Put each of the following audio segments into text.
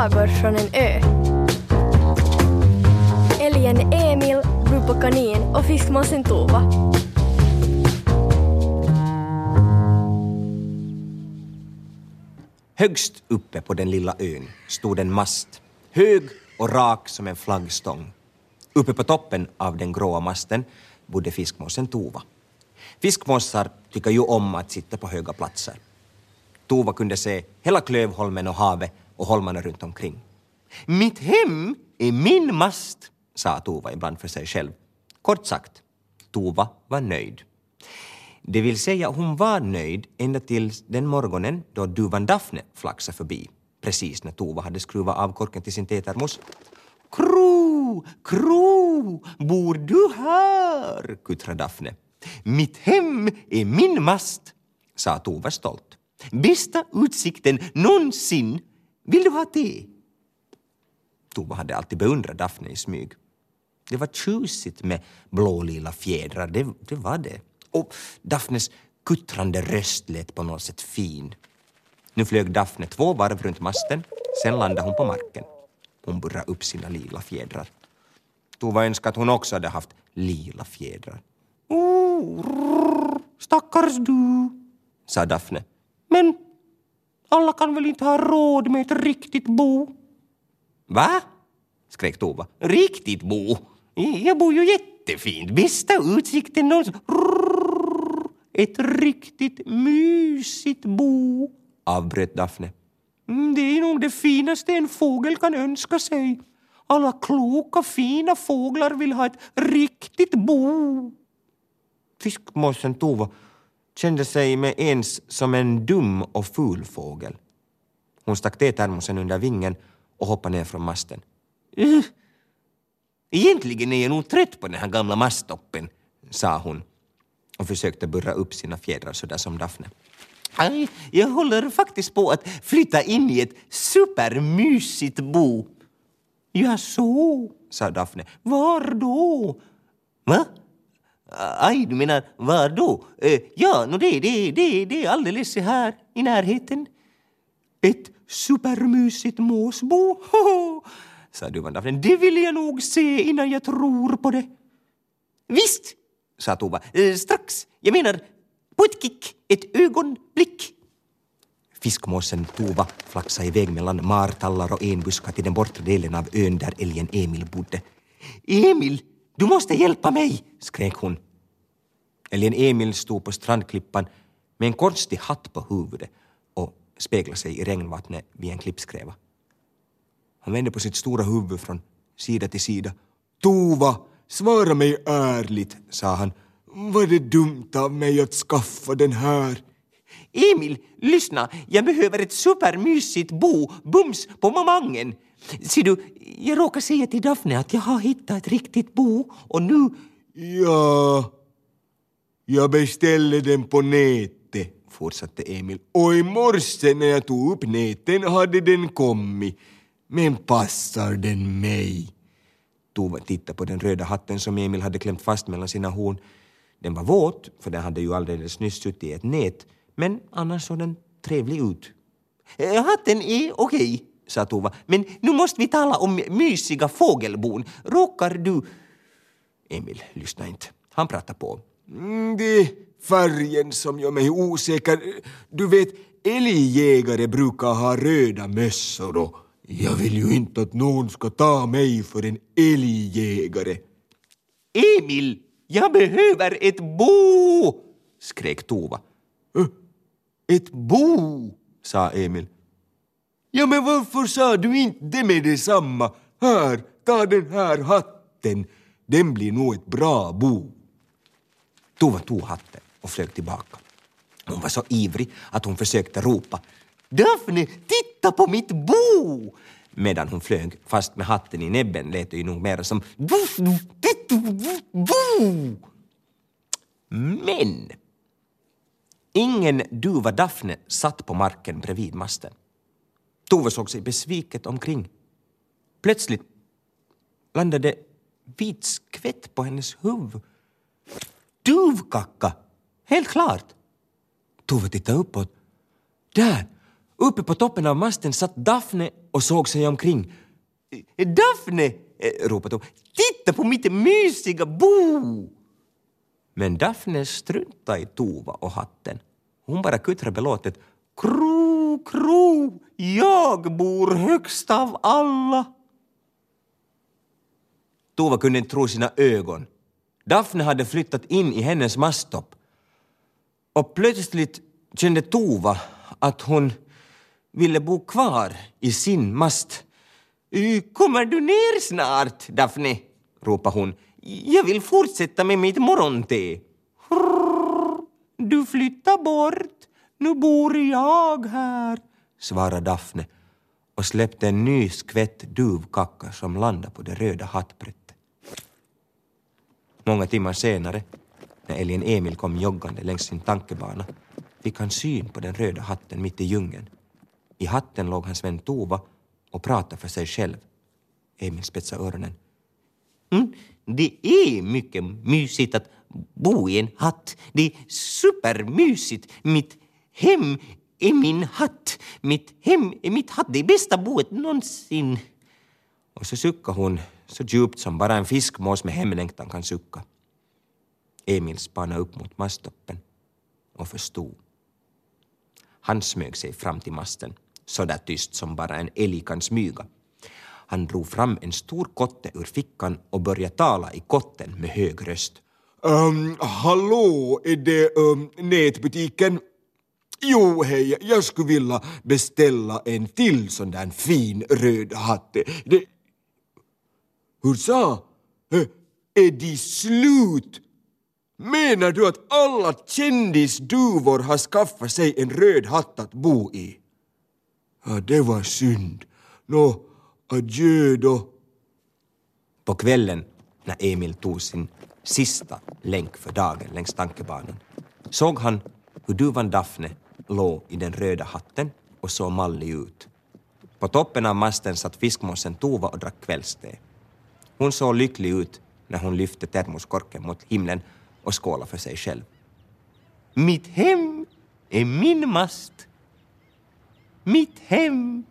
sagor från en ö. Älgen Emil, Rupa Kanin och fiskmåsen Tova. Högst uppe på den lilla ön stod en mast, hög och rak som en flaggstång. Uppe på toppen av den gråa masten bodde fiskmåsen Tova. Fiskmåsar tycker ju om att sitta på höga platser. Tova kunde se hela Klövholmen och havet och holmarna runt omkring. Mitt hem är min mast, sa Tova ibland för sig själv. Kort sagt, Tova var nöjd. Det vill säga, hon var nöjd ända till den morgonen då duvan Daphne flaxade förbi, precis när Tova hade skruvat av korken till sin tetermos. Kro, kro, bor du här? kuttrade Daphne. Mitt hem är min mast, sa Tova stolt. Bästa utsikten någonsin. Vill du ha te? Tova hade alltid beundrat Daphne i smyg. Det var tjusigt med blålila fjädrar, det, det var det. Och Daphnes kuttrande röst lät på något sätt fin. Nu flög Daphne två varv runt masten, sen landade hon på marken. Hon burrade upp sina lila fjädrar. Tova önskade att hon också hade haft lila fjädrar. Oh, rrr, stackars du, sa Daphne. Alla kan väl inte ha råd med ett riktigt bo? Va? skrek Tova. Riktigt bo? Jag bor ju jättefint. Bästa utsikten någonsin. Ett riktigt mysigt bo, avbröt Daphne. Mm, det är nog det finaste en fågel kan önska sig. Alla kloka, fina fåglar vill ha ett riktigt bo. Fiskmåsen Tova kände sig med ens som en dum och ful fågel. Hon stack tetermosen under vingen och hoppade ner från masten. "Uh, Egentligen är jag nog trött på den här gamla masttoppen, sa hon och försökte burra upp sina fjädrar sådär som Daphne. Aj, jag håller faktiskt på att flytta in i ett supermysigt bo. Ja, så, sa Daphne. Var då? Va? Aj, du menar var då? Eh, ja, no det, det, det, det är alldeles här i närheten. Ett supermysigt måsbo? Hoho, sa duvan Daphne. Det vill jag nog se innan jag tror på det. Visst, sa Tova. Eh, strax. Jag menar, på ett kick, ett ögonblick. Fiskmåsen Tova flaxade iväg mellan martallar och enbuskar till den bortre delen av ön där älgen Emil bodde. Emil, du måste hjälpa mig, skrek hon. Elin Emil stod på strandklippan med en konstig hatt på huvudet och speglade sig i regnvattnet vid en klippskräva. Han vände på sitt stora huvud från sida till sida. Tova, svara mig ärligt, sa han. Var det dumt av mig att skaffa den här? Emil, lyssna, jag behöver ett supermysigt bo bums på mamangen. Ser du, jag råkar säga till Daphne att jag har hittat ett riktigt bo och nu... Ja, jag beställde den på nätet, fortsatte Emil. Och i morse när jag tog upp näten hade den kommit. Men passar den mig? Tova tittade på den röda hatten som Emil hade klämt fast mellan sina horn. Den var våt, för den hade ju alldeles nyss suttit i ett nät, men annars såg den trevlig ut. "Eh, Hatten är okej, sa Tova, men nu måste vi tala om mysiga fågelbon. Råkar du... Emil lyssnade inte. Han pratade på. Mm, det är färgen som gör mig osäker. Du vet, älgjägare brukar ha röda mössor och jag vill ju inte att någon ska ta mig för en älgjägare. Emil, jag behöver ett bo! skrek Tova. Ett bo, sa Emil. Ja, men varför sa du inte det med detsamma? Här, ta den här hatten. Den blir nog ett bra bo. Tova tog hatten och flög tillbaka. Hon var så ivrig att hon försökte ropa Daphne, titta på mitt bo! Medan hon flög fast med hatten i näbben lät det ju nog mer som bo! Men ingen duva Daphne satt på marken bredvid masten. Tove såg sig besviket omkring. Plötsligt landade vit skvätt på hennes huvud. Duvkacka! Helt klart! Tove tittade uppåt. Där, Uppe på toppen av masten satt Daphne och såg sig omkring. Daphne! Eh, ropade hon. Titta på mitt mysiga bo! Men Daphne struntade i Tova och hatten. Hon bara kuttrade belåtet. Kru kro, jag bor högst av alla. Tova kunde inte tro sina ögon. Daphne hade flyttat in i hennes masttopp. Och plötsligt kände Tova att hon ville bo kvar i sin mast. Kommer du ner snart, Daphne? ropade hon. Jag vill fortsätta med mitt morgonte. Du flyttar bort. Nu bor jag här, svarade Daphne och släppte en ny skvätt duvkacka som landade på det röda hattbrettet. Många timmar senare, när älgen Emil kom joggande längs sin tankebana, fick han syn på den röda hatten mitt i djungeln. I hatten låg hans vän Tova och pratade för sig själv. Emil spetsade öronen. Mm, det är mycket mysigt att bo i en hatt. Det är supermysigt. Mitt hem är min hatt. Mitt hem är mitt hatt. Det är bästa boet någonsin. Och så suckade hon så djupt som bara en fiskmås med hemlängtan kan sucka. Emil spanade upp mot masttoppen och förstod. Han smög sig fram till masten, så där tyst som bara en älg kan smyga. Han drog fram en stor kotte ur fickan och började tala i kotten med hög röst. Um, hallå, är det um, nätbutiken? Jo, hej, jag skulle vilja beställa en till sån där fin röd hatt. Det... Hur sa? Är de slut? Menar du att alla kändisduvor har skaffat sig en röd hatt att bo i? Ja, det var synd. Nå, adjö då. På kvällen, när Emil tog sin sista länk för dagen längs tankebanan, såg han hur duvan Daphne låg i den röda hatten och såg mallig ut. På toppen av masten satt fiskmåsen Tova och drack kvällste. Hon såg lycklig ut när hon lyfte termoskorken mot himlen och skålade för sig själv. Mitt hem är min mast. Mitt hem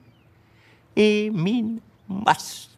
är min mast.